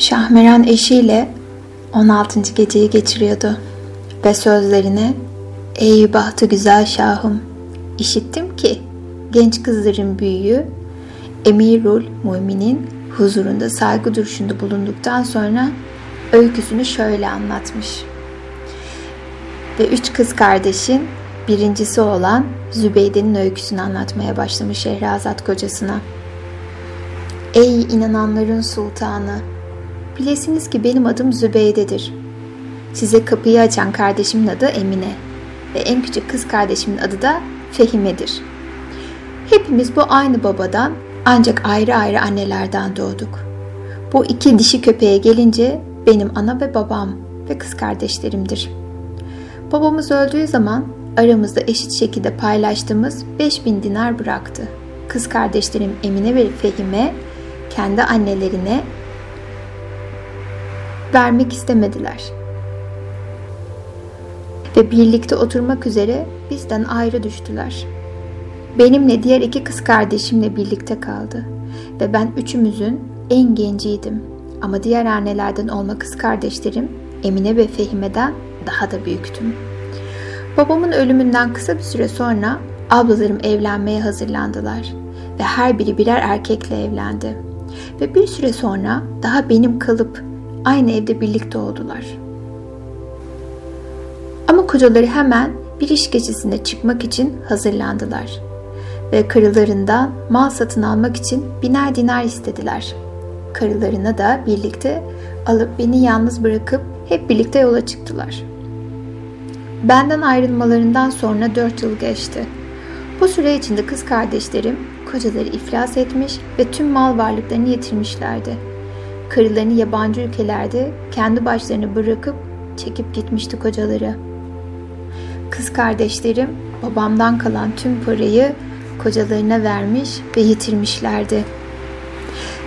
Şahmeran eşiyle 16. geceyi geçiriyordu ve sözlerine Ey bahtı güzel şahım, işittim ki genç kızların büyüğü Emirul Mumin'in huzurunda saygı duruşunda bulunduktan sonra öyküsünü şöyle anlatmış. Ve üç kız kardeşin birincisi olan Zübeyde'nin öyküsünü anlatmaya başlamış Şehrazat kocasına. Ey inananların sultanı! Bilesiniz ki benim adım Zübeyde'dir. Size kapıyı açan kardeşimin adı Emine ve en küçük kız kardeşimin adı da Fehime'dir. Hepimiz bu aynı babadan ancak ayrı ayrı annelerden doğduk. Bu iki dişi köpeğe gelince benim ana ve babam ve kız kardeşlerimdir. Babamız öldüğü zaman aramızda eşit şekilde paylaştığımız 5000 dinar bıraktı. Kız kardeşlerim Emine ve Fehime kendi annelerine vermek istemediler. Ve birlikte oturmak üzere bizden ayrı düştüler. Benimle diğer iki kız kardeşimle birlikte kaldı ve ben üçümüzün en genciydim. Ama diğer annelerden olma kız kardeşlerim Emine ve Fehime'den daha da büyüktüm. Babamın ölümünden kısa bir süre sonra ablalarım evlenmeye hazırlandılar ve her biri birer erkekle evlendi. Ve bir süre sonra daha benim kalıp aynı evde birlikte oldular. Ama kocaları hemen bir iş gecesinde çıkmak için hazırlandılar ve karılarından mal satın almak için biner dinar istediler. Karılarına da birlikte alıp beni yalnız bırakıp hep birlikte yola çıktılar. Benden ayrılmalarından sonra dört yıl geçti. Bu süre içinde kız kardeşlerim kocaları iflas etmiş ve tüm mal varlıklarını yitirmişlerdi. Karılarını yabancı ülkelerde kendi başlarını bırakıp çekip gitmişti kocaları. Kız kardeşlerim babamdan kalan tüm parayı kocalarına vermiş ve yitirmişlerdi.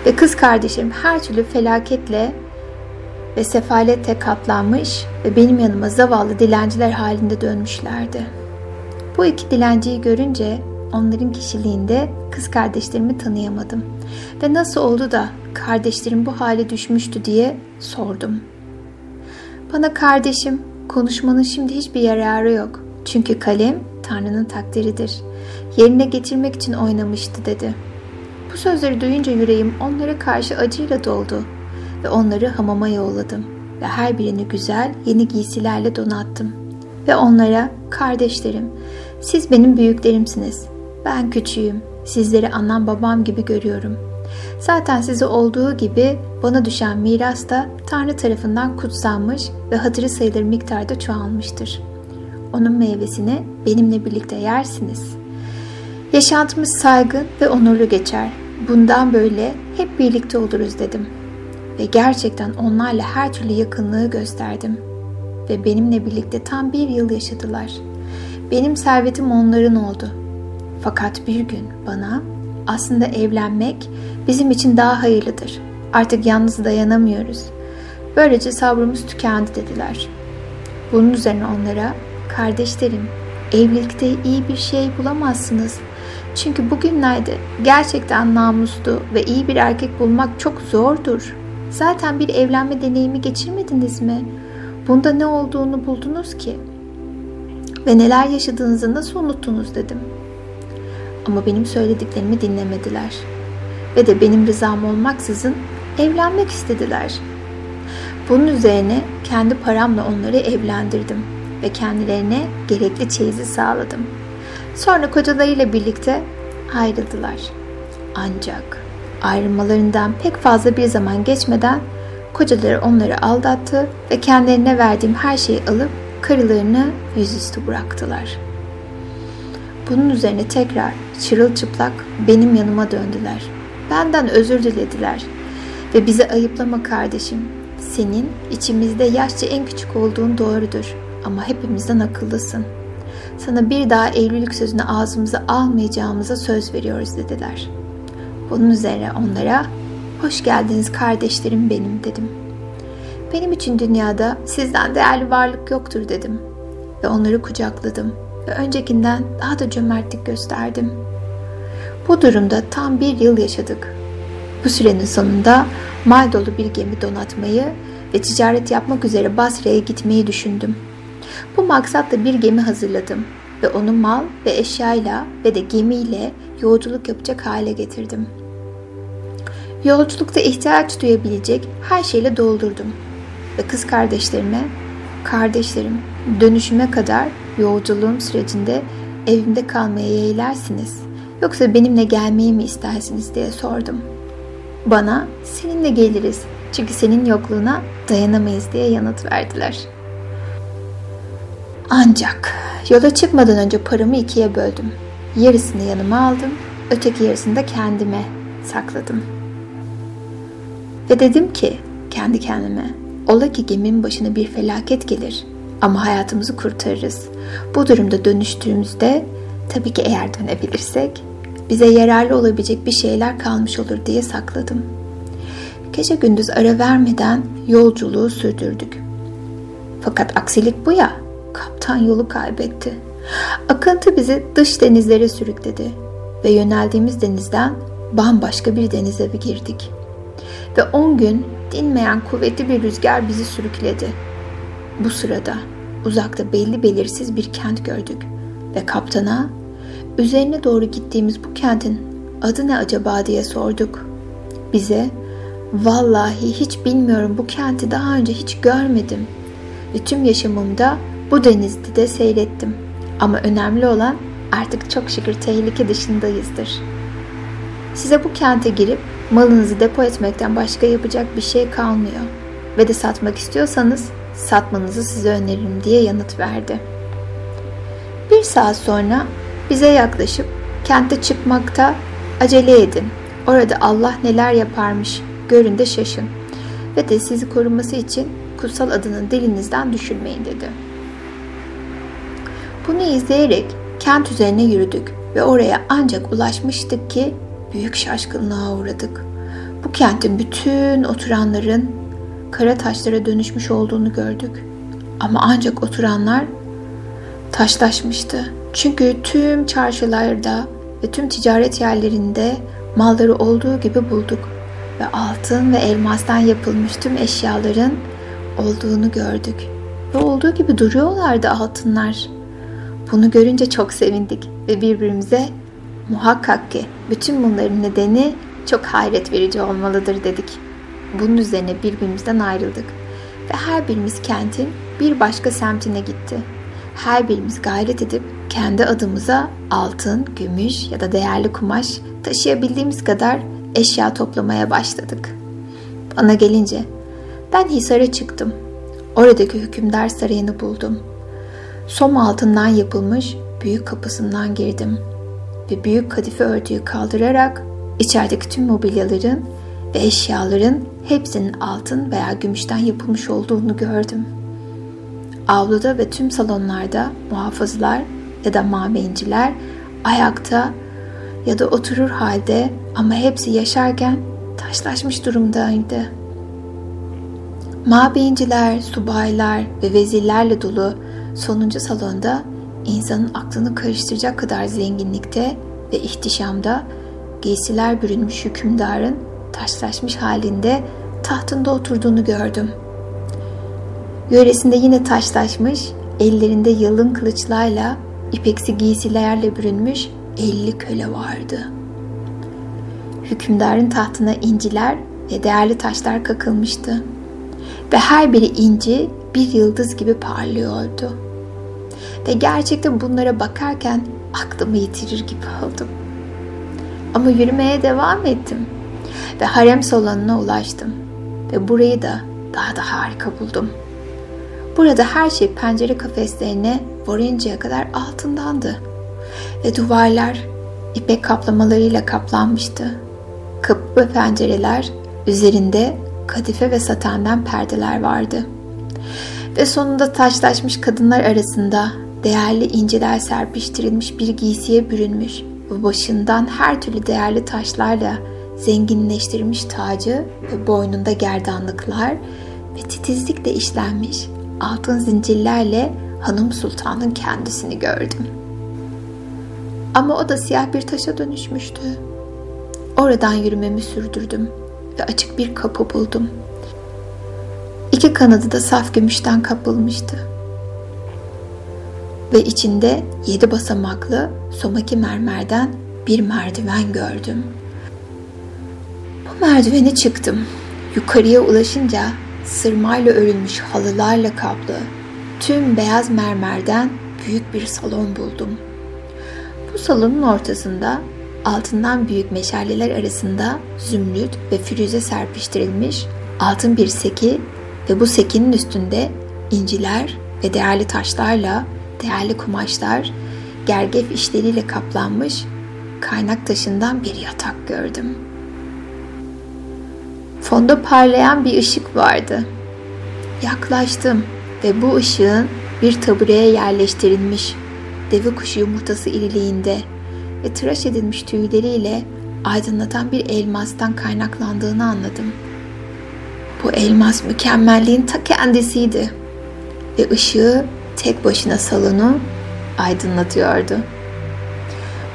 Ve kız kardeşim her türlü felaketle ve sefalete katlanmış ve benim yanıma zavallı dilenciler halinde dönmüşlerdi. Bu iki dilenciyi görünce onların kişiliğinde kız kardeşlerimi tanıyamadım ve nasıl oldu da kardeşlerim bu hale düşmüştü diye sordum. Bana kardeşim konuşmanın şimdi hiçbir yararı yok. Çünkü kalem Tanrı'nın takdiridir. Yerine getirmek için oynamıştı dedi. Bu sözleri duyunca yüreğim onlara karşı acıyla doldu ve onları hamama yolladım ve her birini güzel yeni giysilerle donattım. Ve onlara kardeşlerim siz benim büyüklerimsiniz. Ben küçüğüm. Sizleri annem babam gibi görüyorum. Zaten size olduğu gibi bana düşen miras da Tanrı tarafından kutsanmış ve hatırı sayılır miktarda çoğalmıştır. Onun meyvesini benimle birlikte yersiniz. Yaşantımız saygın ve onurlu geçer. Bundan böyle hep birlikte oluruz dedim. Ve gerçekten onlarla her türlü yakınlığı gösterdim. Ve benimle birlikte tam bir yıl yaşadılar. Benim servetim onların oldu. Fakat bir gün bana aslında evlenmek bizim için daha hayırlıdır. Artık yalnız dayanamıyoruz. Böylece sabrımız tükendi dediler. Bunun üzerine onlara kardeşlerim evlilikte iyi bir şey bulamazsınız. Çünkü bugünlerde gerçekten namuslu ve iyi bir erkek bulmak çok zordur. Zaten bir evlenme deneyimi geçirmediniz mi? Bunda ne olduğunu buldunuz ki? Ve neler yaşadığınızı nasıl unuttunuz dedim. Ama benim söylediklerimi dinlemediler. Ve de benim rızam olmaksızın evlenmek istediler. Bunun üzerine kendi paramla onları evlendirdim ve kendilerine gerekli çeyizi sağladım. Sonra kocalarıyla birlikte ayrıldılar. Ancak ayrılmalarından pek fazla bir zaman geçmeden kocaları onları aldattı ve kendilerine verdiğim her şeyi alıp karılarını yüzüstü bıraktılar. Bunun üzerine tekrar çırılçıplak benim yanıma döndüler. Benden özür dilediler ve bize ayıplama kardeşim. Senin içimizde yaşça en küçük olduğun doğrudur ama hepimizden akıllısın. Sana bir daha evlilik sözünü ağzımıza almayacağımıza söz veriyoruz dediler. Bunun üzerine onlara hoş geldiniz kardeşlerim benim dedim. Benim için dünyada sizden değerli varlık yoktur dedim ve onları kucakladım ve öncekinden daha da cömertlik gösterdim. Bu durumda tam bir yıl yaşadık Bu sürenin sonunda mal dolu bir gemi donatmayı ve ticaret yapmak üzere Basra'ya gitmeyi düşündüm. Bu maksatla bir gemi hazırladım ve onu mal ve eşyayla ve de gemiyle yolculuk yapacak hale getirdim. Yolculukta ihtiyaç duyabilecek her şeyle doldurdum ve kız kardeşlerime, kardeşlerim dönüşüme kadar yolculuğum sürecinde evimde kalmaya yeğlersiniz yoksa benimle gelmeyi mi istersiniz diye sordum. Bana seninle geliriz çünkü senin yokluğuna dayanamayız diye yanıt verdiler. Ancak yola çıkmadan önce paramı ikiye böldüm. Yarısını yanıma aldım, öteki yarısını da kendime sakladım. Ve dedim ki kendi kendime, ola ki geminin başına bir felaket gelir ama hayatımızı kurtarırız. Bu durumda dönüştüğümüzde tabii ki eğer dönebilirsek bize yararlı olabilecek bir şeyler kalmış olur diye sakladım. Gece gündüz ara vermeden yolculuğu sürdürdük. Fakat aksilik bu ya, kaptan yolu kaybetti. Akıntı bizi dış denizlere sürükledi ve yöneldiğimiz denizden bambaşka bir denize girdik. Ve on gün dinmeyen kuvvetli bir rüzgar bizi sürükledi. Bu sırada uzakta belli belirsiz bir kent gördük ve kaptana üzerine doğru gittiğimiz bu kentin adı ne acaba diye sorduk. Bize vallahi hiç bilmiyorum bu kenti daha önce hiç görmedim ve tüm yaşamımda bu denizde de seyrettim. Ama önemli olan artık çok şükür tehlike dışındayızdır. Size bu kente girip malınızı depo etmekten başka yapacak bir şey kalmıyor. Ve de satmak istiyorsanız satmanızı size öneririm diye yanıt verdi. Bir saat sonra bize yaklaşıp kente çıkmakta acele edin. Orada Allah neler yaparmış görün de şaşın. Ve de sizi koruması için kutsal adının dilinizden düşürmeyin dedi. Bunu izleyerek kent üzerine yürüdük ve oraya ancak ulaşmıştık ki büyük şaşkınlığa uğradık. Bu kentin bütün oturanların kara taşlara dönüşmüş olduğunu gördük. Ama ancak oturanlar taşlaşmıştı. Çünkü tüm çarşılarda ve tüm ticaret yerlerinde malları olduğu gibi bulduk ve altın ve elmastan yapılmış tüm eşyaların olduğunu gördük. Ve olduğu gibi duruyorlardı altınlar. Bunu görünce çok sevindik ve birbirimize muhakkak ki bütün bunların nedeni çok hayret verici olmalıdır dedik. Bunun üzerine birbirimizden ayrıldık ve her birimiz kentin bir başka semtine gitti. Her birimiz gayret edip kendi adımıza altın, gümüş ya da değerli kumaş taşıyabildiğimiz kadar eşya toplamaya başladık. Bana gelince ben Hisar'a çıktım. Oradaki hükümdar sarayını buldum. Som altından yapılmış büyük kapısından girdim ve büyük kadife örtüyü kaldırarak içerideki tüm mobilyaların ve eşyaların hepsinin altın veya gümüşten yapılmış olduğunu gördüm. Avluda ve tüm salonlarda muhafızlar ya da mabeyinciler ayakta ya da oturur halde ama hepsi yaşarken taşlaşmış durumdaydı. Mabeyinciler, subaylar ve vezirlerle dolu sonuncu salonda insanın aklını karıştıracak kadar zenginlikte ve ihtişamda giysiler bürünmüş hükümdarın taşlaşmış halinde tahtında oturduğunu gördüm. Yöresinde yine taşlaşmış, ellerinde yalın kılıçlarla ipeksi giysilerle bürünmüş elli köle vardı. Hükümdarın tahtına inciler ve değerli taşlar kakılmıştı. Ve her biri inci bir yıldız gibi parlıyordu. Ve gerçekten bunlara bakarken aklımı yitirir gibi oldum. Ama yürümeye devam ettim. Ve harem salonuna ulaştım. Ve burayı da daha da harika buldum. Burada her şey pencere kafeslerine varıncaya kadar altındandı. Ve duvarlar ipek kaplamalarıyla kaplanmıştı. Kapı ve pencereler üzerinde kadife ve satandan perdeler vardı. Ve sonunda taşlaşmış kadınlar arasında değerli inciler serpiştirilmiş bir giysiye bürünmüş ve başından her türlü değerli taşlarla zenginleştirilmiş tacı ve boynunda gerdanlıklar ve titizlikle işlenmiş altın zincirlerle hanım sultanın kendisini gördüm. Ama o da siyah bir taşa dönüşmüştü. oradan yürümemi sürdürdüm ve açık bir kapı buldum. İki kanadı da saf gümüşten kapılmıştı. Ve içinde yedi basamaklı somaki mermerden bir merdiven gördüm. Bu merdiveni çıktım. Yukarıya ulaşınca sırmayla örülmüş halılarla kaplı, tüm beyaz mermerden büyük bir salon buldum. Bu salonun ortasında altından büyük meşaleler arasında zümrüt ve firuze serpiştirilmiş altın bir seki ve bu sekinin üstünde inciler ve değerli taşlarla değerli kumaşlar, gergef işleriyle kaplanmış kaynak taşından bir yatak gördüm. Fonda parlayan bir ışık vardı. Yaklaştım ve bu ışığın bir tabureye yerleştirilmiş deve kuşu yumurtası iriliğinde ve tıraş edilmiş tüyleriyle aydınlatan bir elmastan kaynaklandığını anladım. Bu elmas mükemmelliğin ta kendisiydi ve ışığı tek başına salonu aydınlatıyordu.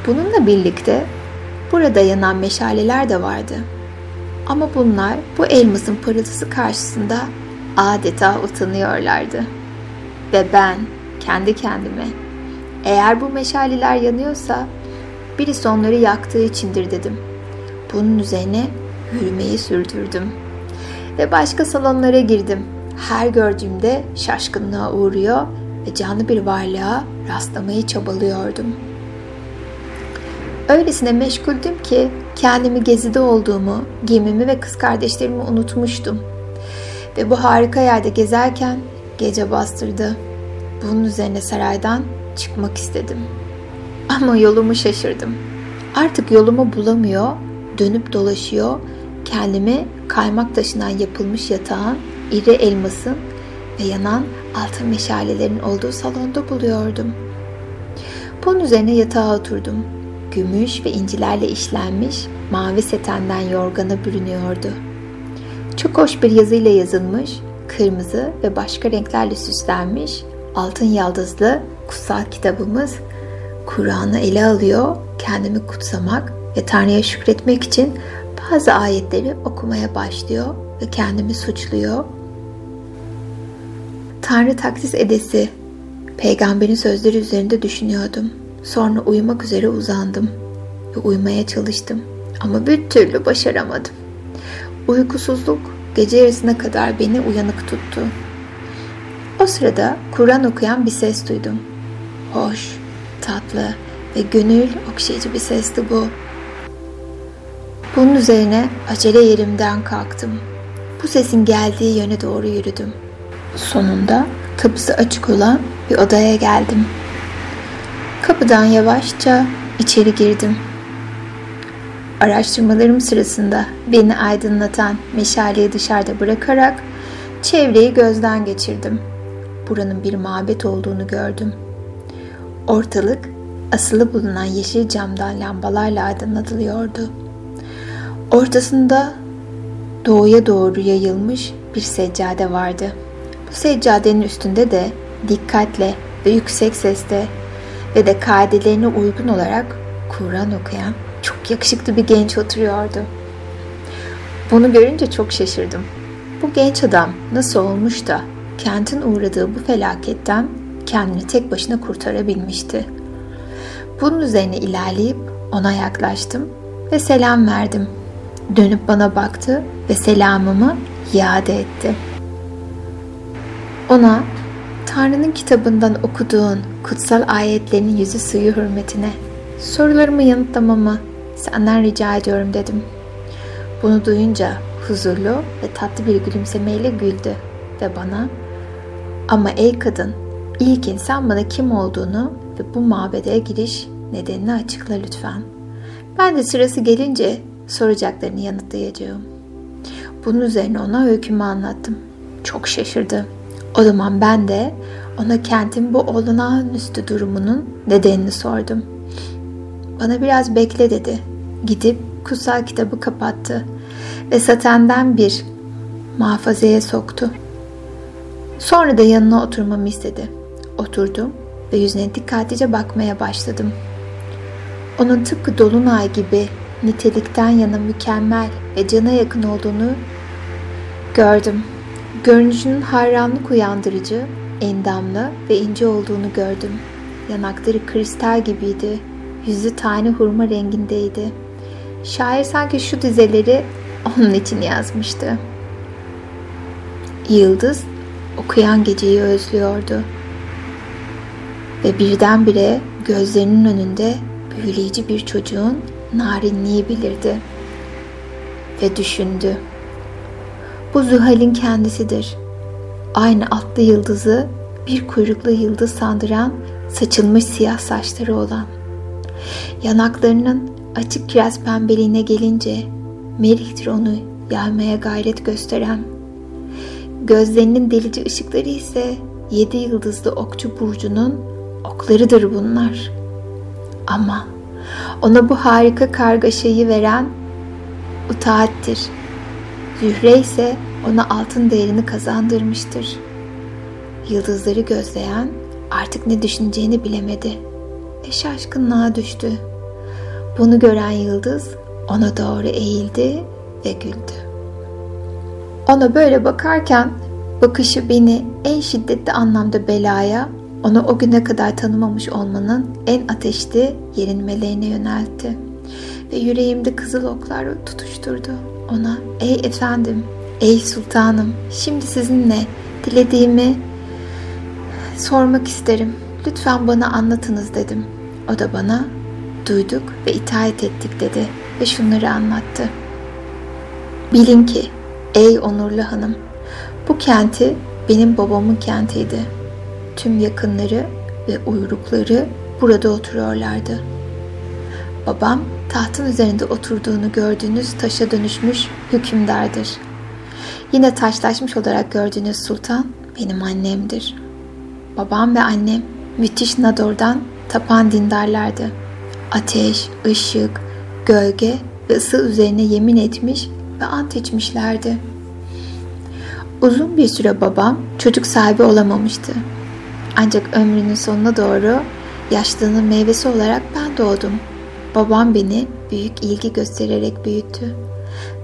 Bununla birlikte burada yanan meşaleler de vardı. Ama bunlar bu elmasın parıltısı karşısında adeta utanıyorlardı. Ve ben kendi kendime eğer bu meşaleler yanıyorsa birisi onları yaktığı içindir dedim. Bunun üzerine yürümeyi sürdürdüm. Ve başka salonlara girdim. Her gördüğümde şaşkınlığa uğruyor ve canlı bir varlığa rastlamayı çabalıyordum. Öylesine meşguldüm ki kendimi gezide olduğumu, gemimi ve kız kardeşlerimi unutmuştum. Ve bu harika yerde gezerken gece bastırdı. Bunun üzerine saraydan çıkmak istedim. Ama yolumu şaşırdım. Artık yolumu bulamıyor, dönüp dolaşıyor, kendimi kaymak taşından yapılmış yatağın, iri elmasın ve yanan altın meşalelerin olduğu salonda buluyordum. Bunun üzerine yatağa oturdum. Gümüş ve incilerle işlenmiş mavi setenden yorgana bürünüyordu. Çok hoş bir yazıyla yazılmış, kırmızı ve başka renklerle süslenmiş altın yaldızlı kutsal kitabımız Kur'an'ı ele alıyor, kendimi kutsamak ve Tanrı'ya şükretmek için bazı ayetleri okumaya başlıyor ve kendimi suçluyor Tanrı takdis edesi peygamberin sözleri üzerinde düşünüyordum. Sonra uyumak üzere uzandım ve uyumaya çalıştım ama bir türlü başaramadım. Uykusuzluk gece yarısına kadar beni uyanık tuttu. O sırada Kur'an okuyan bir ses duydum. Hoş, tatlı ve gönül okşayıcı bir sesti bu. Bunun üzerine acele yerimden kalktım. Bu sesin geldiği yöne doğru yürüdüm. Sonunda kapısı açık olan bir odaya geldim. Kapıdan yavaşça içeri girdim. Araştırmalarım sırasında beni aydınlatan meşaleyi dışarıda bırakarak çevreyi gözden geçirdim. Buranın bir mabet olduğunu gördüm. Ortalık asılı bulunan yeşil camdan lambalarla aydınlatılıyordu. Ortasında doğuya doğru yayılmış bir seccade vardı.'' Bu seccadenin üstünde de dikkatle ve yüksek sesle ve de kaidelerine uygun olarak Kur'an okuyan çok yakışıklı bir genç oturuyordu. Bunu görünce çok şaşırdım. Bu genç adam nasıl olmuş da kentin uğradığı bu felaketten kendini tek başına kurtarabilmişti. Bunun üzerine ilerleyip ona yaklaştım ve selam verdim. Dönüp bana baktı ve selamımı iade etti.'' Ona Tanrı'nın kitabından okuduğun kutsal ayetlerin yüzü suyu hürmetine sorularımı yanıtlamamı senden rica ediyorum dedim. Bunu duyunca huzurlu ve tatlı bir gülümsemeyle güldü ve bana ama ey kadın ilk insan bana kim olduğunu ve bu mabede giriş nedenini açıkla lütfen. Ben de sırası gelince soracaklarını yanıtlayacağım. Bunun üzerine ona öykümü anlattım. Çok şaşırdı o zaman ben de ona kentin bu olağanüstü durumunun nedenini sordum. Bana biraz bekle dedi. Gidip kutsal kitabı kapattı ve satenden bir muhafazaya soktu. Sonra da yanına oturmamı istedi. Oturdum ve yüzüne dikkatlice bakmaya başladım. Onun tıpkı dolunay gibi nitelikten yana mükemmel ve cana yakın olduğunu gördüm. Görünüşünün hayranlık uyandırıcı, endamlı ve ince olduğunu gördüm. Yanakları kristal gibiydi. Yüzü tane hurma rengindeydi. Şair sanki şu dizeleri onun için yazmıştı. Yıldız okuyan geceyi özlüyordu. Ve birdenbire gözlerinin önünde büyüleyici bir çocuğun narinliği bilirdi. Ve düşündü. Bu Zühal'in kendisidir. Aynı atlı yıldızı bir kuyruklu yıldız sandıran saçılmış siyah saçları olan. Yanaklarının açık kiraz pembeliğine gelince Melih'tir onu yaymaya gayret gösteren. Gözlerinin delici ışıkları ise yedi yıldızlı okçu burcunun oklarıdır bunlar. Ama ona bu harika kargaşayı veren utaattir. Zühre ise ona altın değerini kazandırmıştır. Yıldızları gözleyen artık ne düşüneceğini bilemedi ve şaşkınlığa düştü. Bunu gören yıldız ona doğru eğildi ve güldü. Ona böyle bakarken bakışı beni en şiddetli anlamda belaya, onu o güne kadar tanımamış olmanın en ateşli yerinmelerine yöneltti. Ve yüreğimde kızıl oklar tutuşturdu. Ona, ey efendim, ey sultanım, şimdi sizinle dilediğimi sormak isterim. Lütfen bana anlatınız dedim. O da bana duyduk ve itaat ettik dedi ve şunları anlattı. Bilin ki ey onurlu hanım bu kenti benim babamın kentiydi. Tüm yakınları ve uyrukları burada oturuyorlardı. Babam tahtın üzerinde oturduğunu gördüğünüz taşa dönüşmüş hükümdardır. Yine taşlaşmış olarak gördüğünüz sultan benim annemdir. Babam ve annem müthiş Nador'dan tapan dindarlardı. Ateş, ışık, gölge ve ısı üzerine yemin etmiş ve ant içmişlerdi. Uzun bir süre babam çocuk sahibi olamamıştı. Ancak ömrünün sonuna doğru yaşlılığının meyvesi olarak ben doğdum. Babam beni büyük ilgi göstererek büyüttü.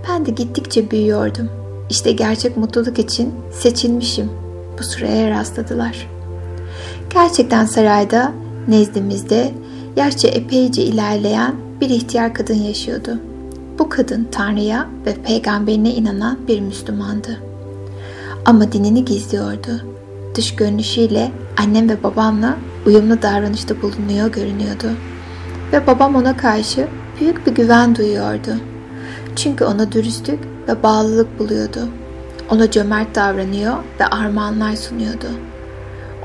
Ben de gittikçe büyüyordum. İşte gerçek mutluluk için seçilmişim. Bu sıraya rastladılar. Gerçekten sarayda, nezdimizde yaşça epeyce ilerleyen bir ihtiyar kadın yaşıyordu. Bu kadın Tanrı'ya ve peygamberine inanan bir Müslümandı. Ama dinini gizliyordu. Dış görünüşüyle annem ve babamla uyumlu davranışta bulunuyor görünüyordu. Ve babam ona karşı büyük bir güven duyuyordu. Çünkü ona dürüstlük ve bağlılık buluyordu. Ona cömert davranıyor ve armağanlar sunuyordu.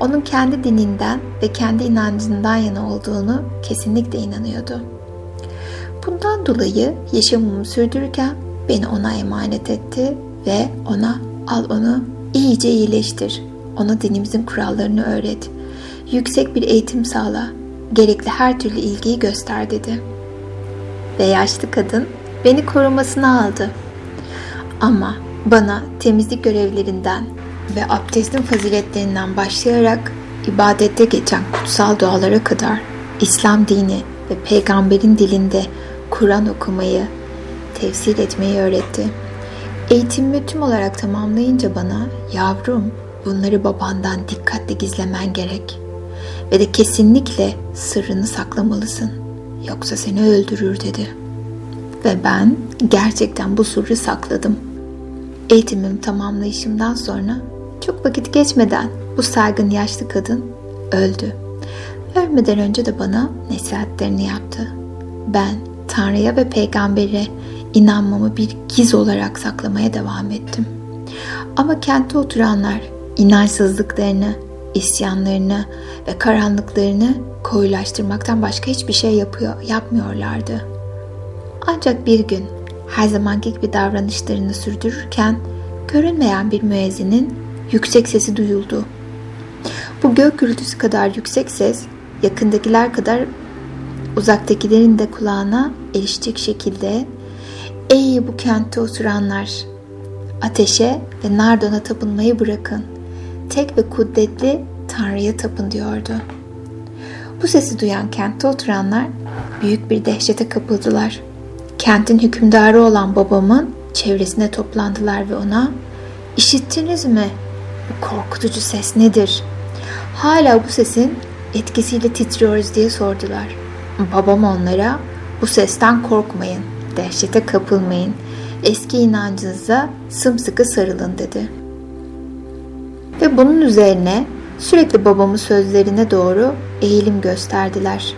Onun kendi dininden ve kendi inancından yana olduğunu kesinlikle inanıyordu. Bundan dolayı yaşamımı sürdürürken beni ona emanet etti ve ona al onu iyice iyileştir. Ona dinimizin kurallarını öğret. Yüksek bir eğitim sağla. Gerekli her türlü ilgiyi göster dedi. Ve yaşlı kadın beni korumasına aldı. Ama bana temizlik görevlerinden ve abdestin faziletlerinden başlayarak ibadette geçen kutsal dualara kadar İslam dini ve peygamberin dilinde Kur'an okumayı, tefsir etmeyi öğretti. Eğitimimi tüm olarak tamamlayınca bana yavrum bunları babandan dikkatli gizlemen gerek ve de kesinlikle sırrını saklamalısın yoksa seni öldürür dedi. Ve ben gerçekten bu sırrı sakladım. Eğitimimi tamamlayışımdan sonra çok vakit geçmeden bu saygın yaşlı kadın öldü. Ölmeden önce de bana nasihatlerini yaptı. Ben Tanrı'ya ve peygambere inanmamı bir giz olarak saklamaya devam ettim. Ama kentte oturanlar inançsızlıklarını, isyanlarını ve karanlıklarını koyulaştırmaktan başka hiçbir şey yapıyor, yapmıyorlardı. Ancak bir gün her zamanki gibi davranışlarını sürdürürken görünmeyen bir müezzinin yüksek sesi duyuldu. Bu gök gürültüsü kadar yüksek ses yakındakiler kadar uzaktakilerin de kulağına erişecek şekilde Ey bu kentte oturanlar! Ateşe ve Nardon'a tapınmayı bırakın. Tek ve kudretli Tanrı'ya tapın diyordu. Bu sesi duyan kentte oturanlar büyük bir dehşete kapıldılar. Kentin hükümdarı olan babamın çevresine toplandılar ve ona "İşittiniz mi? Bu korkutucu ses nedir?" Hala bu sesin etkisiyle titriyoruz diye sordular. Babam onlara bu sesten korkmayın, dehşete kapılmayın, eski inancınıza sımsıkı sarılın dedi. Ve bunun üzerine sürekli babamın sözlerine doğru eğilim gösterdiler.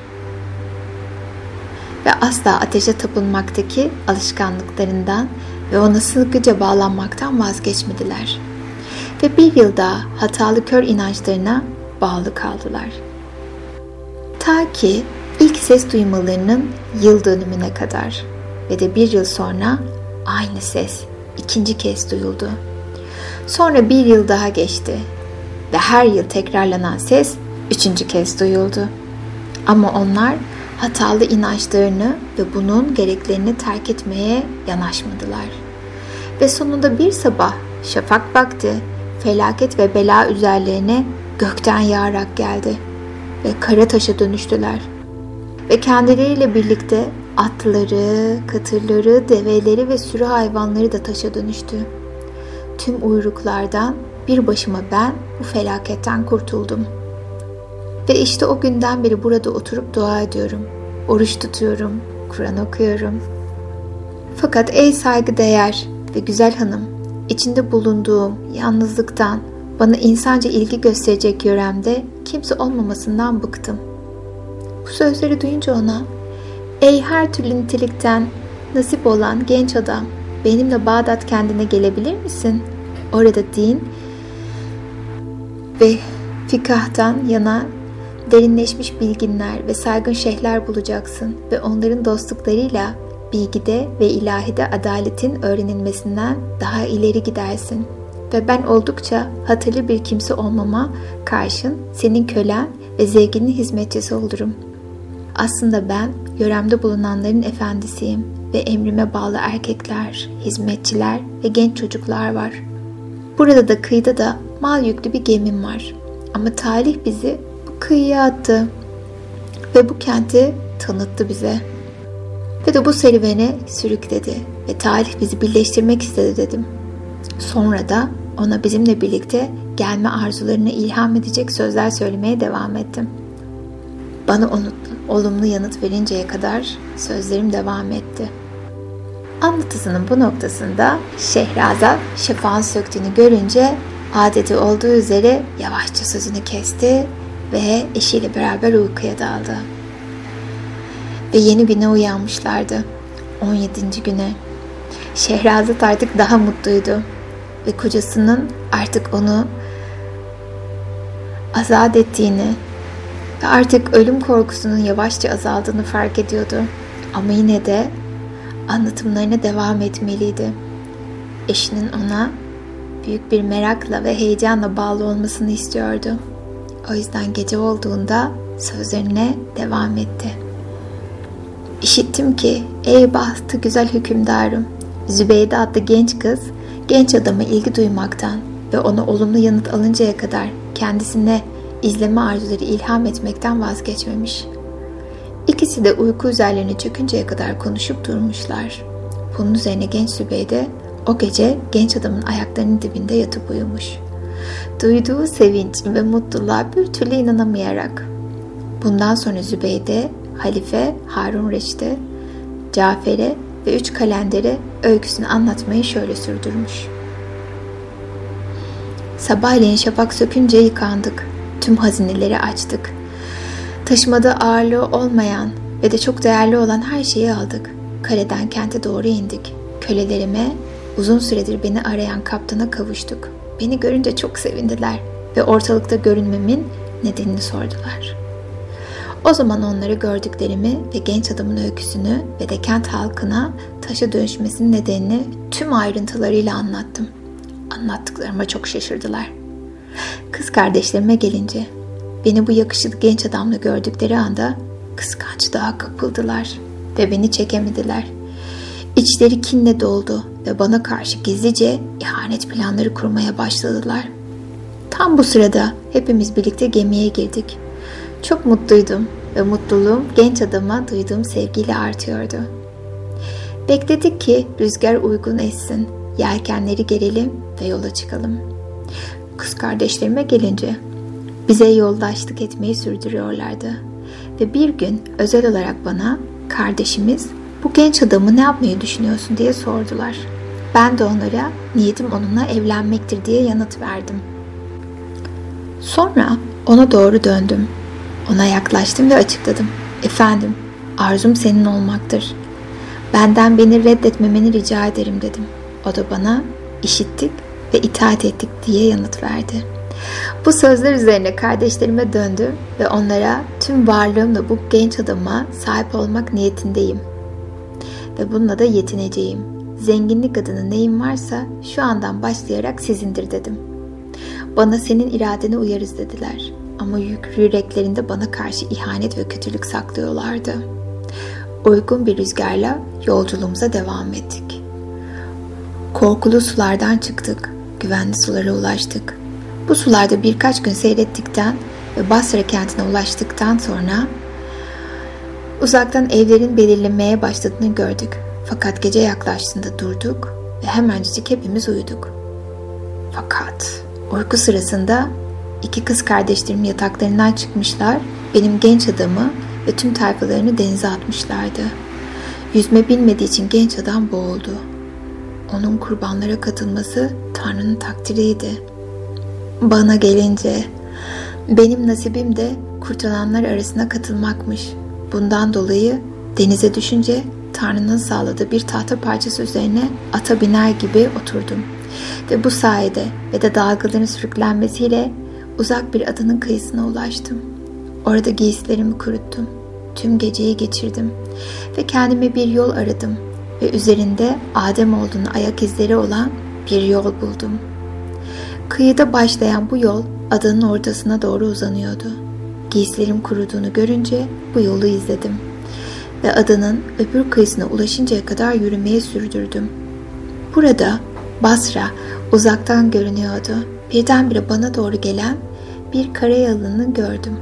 Ve asla ateşe tapınmaktaki alışkanlıklarından ve ona sıkıca bağlanmaktan vazgeçmediler. Ve bir yıl daha hatalı kör inançlarına bağlı kaldılar. Ta ki ilk ses duymalarının yıl dönümüne kadar ve de bir yıl sonra aynı ses ikinci kez duyuldu. Sonra bir yıl daha geçti ve her yıl tekrarlanan ses üçüncü kez duyuldu. Ama onlar hatalı inançlarını ve bunun gereklerini terk etmeye yanaşmadılar. Ve sonunda bir sabah şafak baktı, felaket ve bela üzerlerine gökten yağarak geldi ve kara taşa dönüştüler. Ve kendileriyle birlikte atları, katırları, develeri ve sürü hayvanları da taşa dönüştü. Tüm uyruklardan bir başıma ben bu felaketten kurtuldum. Ve işte o günden beri burada oturup dua ediyorum. Oruç tutuyorum, Kur'an okuyorum. Fakat ey saygıdeğer ve güzel hanım, içinde bulunduğum yalnızlıktan, bana insanca ilgi gösterecek yöremde kimse olmamasından bıktım. Bu sözleri duyunca ona, ''Ey her türlü nitelikten nasip olan genç adam, benimle Bağdat kendine gelebilir misin? Orada din ve fikahtan yana derinleşmiş bilginler ve saygın şeyhler bulacaksın ve onların dostluklarıyla bilgide ve ilahide adaletin öğrenilmesinden daha ileri gidersin.'' ve ben oldukça hatırlı bir kimse olmama karşın senin kölen ve zevkinin hizmetçisi olurum. Aslında ben yöremde bulunanların efendisiyim ve emrime bağlı erkekler, hizmetçiler ve genç çocuklar var. Burada da kıyıda da mal yüklü bir gemim var. Ama talih bizi bu kıyıya attı ve bu kenti tanıttı bize. Ve de bu serüvene sürükledi ve talih bizi birleştirmek istedi dedim. Sonra da ona bizimle birlikte gelme arzularına ilham edecek sözler söylemeye devam ettim. Bana onu olumlu yanıt verinceye kadar sözlerim devam etti. Anlatısının bu noktasında Şehrazat şafağın söktüğünü görünce adeti olduğu üzere yavaşça sözünü kesti ve eşiyle beraber uykuya daldı. Ve yeni güne uyanmışlardı. 17. güne. Şehrazat artık daha mutluydu ve kocasının artık onu azat ettiğini ve artık ölüm korkusunun yavaşça azaldığını fark ediyordu. Ama yine de anlatımlarına devam etmeliydi. Eşinin ona büyük bir merakla ve heyecanla bağlı olmasını istiyordu. O yüzden gece olduğunda sözlerine devam etti. İşittim ki ey bahtı güzel hükümdarım, Zübeyde adlı genç kız genç adama ilgi duymaktan ve ona olumlu yanıt alıncaya kadar kendisine izleme arzuları ilham etmekten vazgeçmemiş. İkisi de uyku üzerlerine çökünceye kadar konuşup durmuşlar. Bunun üzerine genç Zübeyde o gece genç adamın ayaklarının dibinde yatıp uyumuş. Duyduğu sevinç ve mutluluğa bir türlü inanamayarak. Bundan sonra Zübeyde, Halife Harun Reşit'e, Cafer'e ve üç kalendere öyküsünü anlatmayı şöyle sürdürmüş. Sabahleyin şafak sökünce yıkandık. Tüm hazineleri açtık. Taşımada ağırlığı olmayan ve de çok değerli olan her şeyi aldık. Kaleden kente doğru indik. Kölelerime uzun süredir beni arayan kaptana kavuştuk. Beni görünce çok sevindiler ve ortalıkta görünmemin nedenini sordular.'' O zaman onları gördüklerimi ve genç adamın öyküsünü ve de kent halkına taşa dönüşmesinin nedenini tüm ayrıntılarıyla anlattım. Anlattıklarıma çok şaşırdılar. Kız kardeşlerime gelince beni bu yakışıklı genç adamla gördükleri anda kıskançlığa kapıldılar ve beni çekemediler. İçleri kinle doldu ve bana karşı gizlice ihanet planları kurmaya başladılar. Tam bu sırada hepimiz birlikte gemiye girdik çok mutluydum ve mutluluğum genç adama duyduğum sevgiyle artıyordu. Bekledik ki rüzgar uygun etsin, yelkenleri gerelim ve yola çıkalım. Kız kardeşlerime gelince bize yoldaşlık etmeyi sürdürüyorlardı. Ve bir gün özel olarak bana kardeşimiz bu genç adamı ne yapmayı düşünüyorsun diye sordular. Ben de onlara niyetim onunla evlenmektir diye yanıt verdim. Sonra ona doğru döndüm. Ona yaklaştım ve açıkladım. Efendim, arzum senin olmaktır. Benden beni reddetmemeni rica ederim dedim. O da bana işittik ve itaat ettik diye yanıt verdi. Bu sözler üzerine kardeşlerime döndüm ve onlara tüm varlığımla bu genç adama sahip olmak niyetindeyim. Ve bununla da yetineceğim. Zenginlik adına neyim varsa şu andan başlayarak sizindir dedim. Bana senin iradene uyarız dediler. Ama yüreklerinde bana karşı ihanet ve kötülük saklıyorlardı. Uygun bir rüzgarla yolculuğumuza devam ettik. Korkulu sulardan çıktık, güvenli sulara ulaştık. Bu sularda birkaç gün seyrettikten ve Basra kentine ulaştıktan sonra uzaktan evlerin belirlenmeye başladığını gördük. Fakat gece yaklaştığında durduk ve hemencik hepimiz uyuduk. Fakat uyku sırasında iki kız kardeşlerim yataklarından çıkmışlar, benim genç adamı ve tüm tayfalarını denize atmışlardı. Yüzme bilmediği için genç adam boğuldu. Onun kurbanlara katılması Tanrı'nın takdiriydi. Bana gelince benim nasibim de kurtulanlar arasına katılmakmış. Bundan dolayı denize düşünce Tanrı'nın sağladığı bir tahta parçası üzerine ata biner gibi oturdum. Ve bu sayede ve de dalgaların sürüklenmesiyle uzak bir adanın kıyısına ulaştım. Orada giysilerimi kuruttum. Tüm geceyi geçirdim ve kendime bir yol aradım ve üzerinde Adem olduğunu ayak izleri olan bir yol buldum. Kıyıda başlayan bu yol adanın ortasına doğru uzanıyordu. Giysilerim kuruduğunu görünce bu yolu izledim ve adanın öbür kıyısına ulaşıncaya kadar yürümeye sürdürdüm. Burada Basra uzaktan görünüyordu. Birdenbire bana doğru gelen bir karayalını gördüm.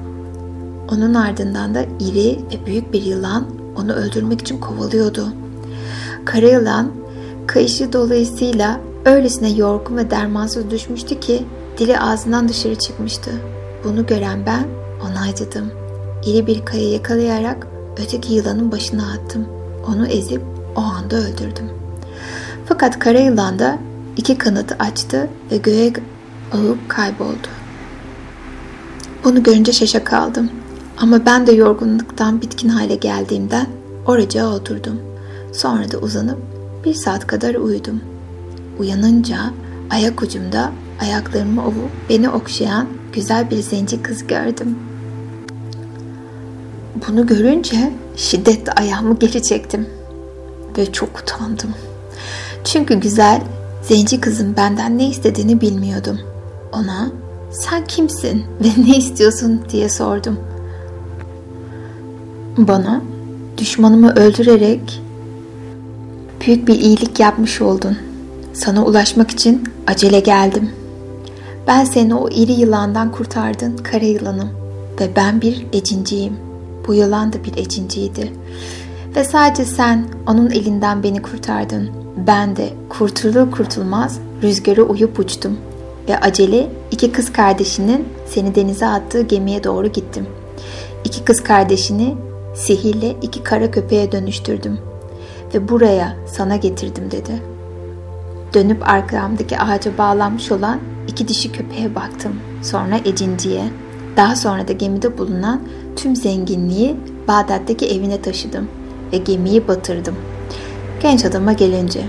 Onun ardından da iri ve büyük bir yılan onu öldürmek için kovalıyordu. Karayılan kayışı dolayısıyla öylesine yorgun ve dermansız düşmüştü ki dili ağzından dışarı çıkmıştı. Bunu gören ben ona acıdım. İri bir kaya yakalayarak öteki yılanın başına attım. Onu ezip o anda öldürdüm. Fakat kara yılan da iki kanatı açtı ve göğe ağıp kayboldu. Bunu görünce şaşa kaldım. Ama ben de yorgunluktan bitkin hale geldiğimden oracağa oturdum. Sonra da uzanıp bir saat kadar uyudum. Uyanınca ayak ucumda ayaklarımı ovup beni okşayan güzel bir zenci kız gördüm. Bunu görünce şiddetle ayağımı geri çektim ve çok utandım. Çünkü güzel zenci kızın benden ne istediğini bilmiyordum. Ona sen kimsin ve ne istiyorsun diye sordum. Bana düşmanımı öldürerek büyük bir iyilik yapmış oldun. Sana ulaşmak için acele geldim. Ben seni o iri yılandan kurtardın kara yılanım ve ben bir ecinciyim. Bu yılan da bir ecinciydi. Ve sadece sen onun elinden beni kurtardın. Ben de kurtulur kurtulmaz rüzgara uyup uçtum ve acele iki kız kardeşinin seni denize attığı gemiye doğru gittim. İki kız kardeşini sihirle iki kara köpeğe dönüştürdüm ve buraya sana getirdim dedi. Dönüp arkamdaki ağaca bağlanmış olan iki dişi köpeğe baktım. Sonra Ecinci'ye. Daha sonra da gemide bulunan tüm zenginliği Bağdat'taki evine taşıdım ve gemiyi batırdım. Genç adama gelince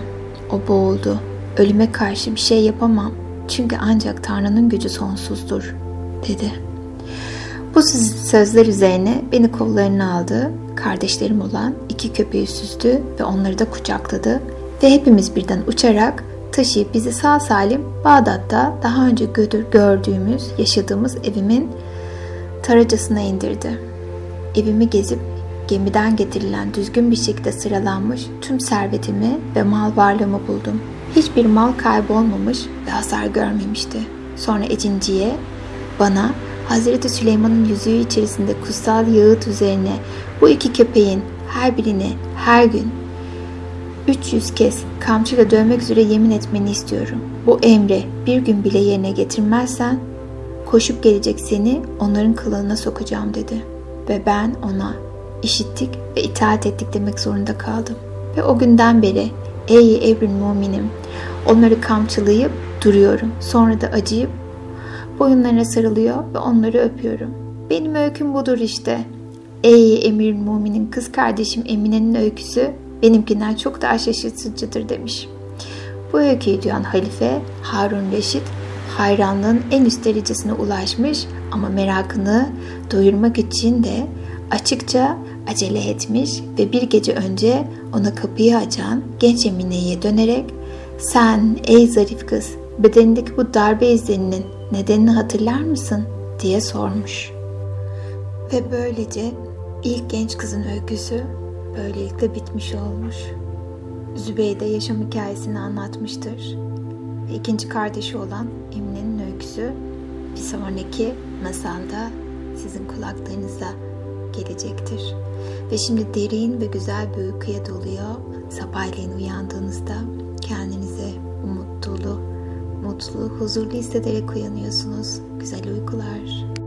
o boğuldu. Ölüme karşı bir şey yapamam. Çünkü ancak Tanrı'nın gücü sonsuzdur, dedi. Bu sözler üzerine beni kollarına aldı, kardeşlerim olan iki köpeği süzdü ve onları da kucakladı ve hepimiz birden uçarak taşıyıp bizi sağ salim Bağdat'ta daha önce gördüğümüz, yaşadığımız evimin taracasına indirdi. Evimi gezip gemiden getirilen düzgün bir şekilde sıralanmış tüm servetimi ve mal varlığımı buldum. Hiçbir mal kaybolmamış ve hasar görmemişti. Sonra Ecinci'ye bana Hazreti Süleyman'ın yüzüğü içerisinde kutsal yağıt üzerine bu iki köpeğin her birini her gün 300 kez kamçıyla dövmek üzere yemin etmeni istiyorum. Bu emri bir gün bile yerine getirmezsen koşup gelecek seni onların kılığına sokacağım dedi. Ve ben ona işittik ve itaat ettik demek zorunda kaldım. Ve o günden beri ey evrin muminim onları kamçılayıp duruyorum. Sonra da acıyıp boyunlarına sarılıyor ve onları öpüyorum. Benim öyküm budur işte. Ey emir muminin kız kardeşim Emine'nin öyküsü benimkinden çok daha şaşırtıcıdır demiş. Bu öyküyü duyan halife Harun Reşit hayranlığın en üst derecesine ulaşmış ama merakını doyurmak için de açıkça acele etmiş ve bir gece önce ona kapıyı açan genç Emine'ye dönerek sen ey zarif kız bedenindeki bu darbe izlerinin nedenini hatırlar mısın diye sormuş. Ve böylece ilk genç kızın öyküsü böylelikle bitmiş olmuş. Zübeyde yaşam hikayesini anlatmıştır. Ve ikinci kardeşi olan Emine'nin öyküsü bir sonraki masalda sizin kulaklarınıza gelecektir. Ve şimdi derin ve güzel bir uykuya doluyor. Sabahleyin uyandığınızda kendinize umut dolu, mutlu, huzurlu hissederek uyanıyorsunuz. Güzel uykular.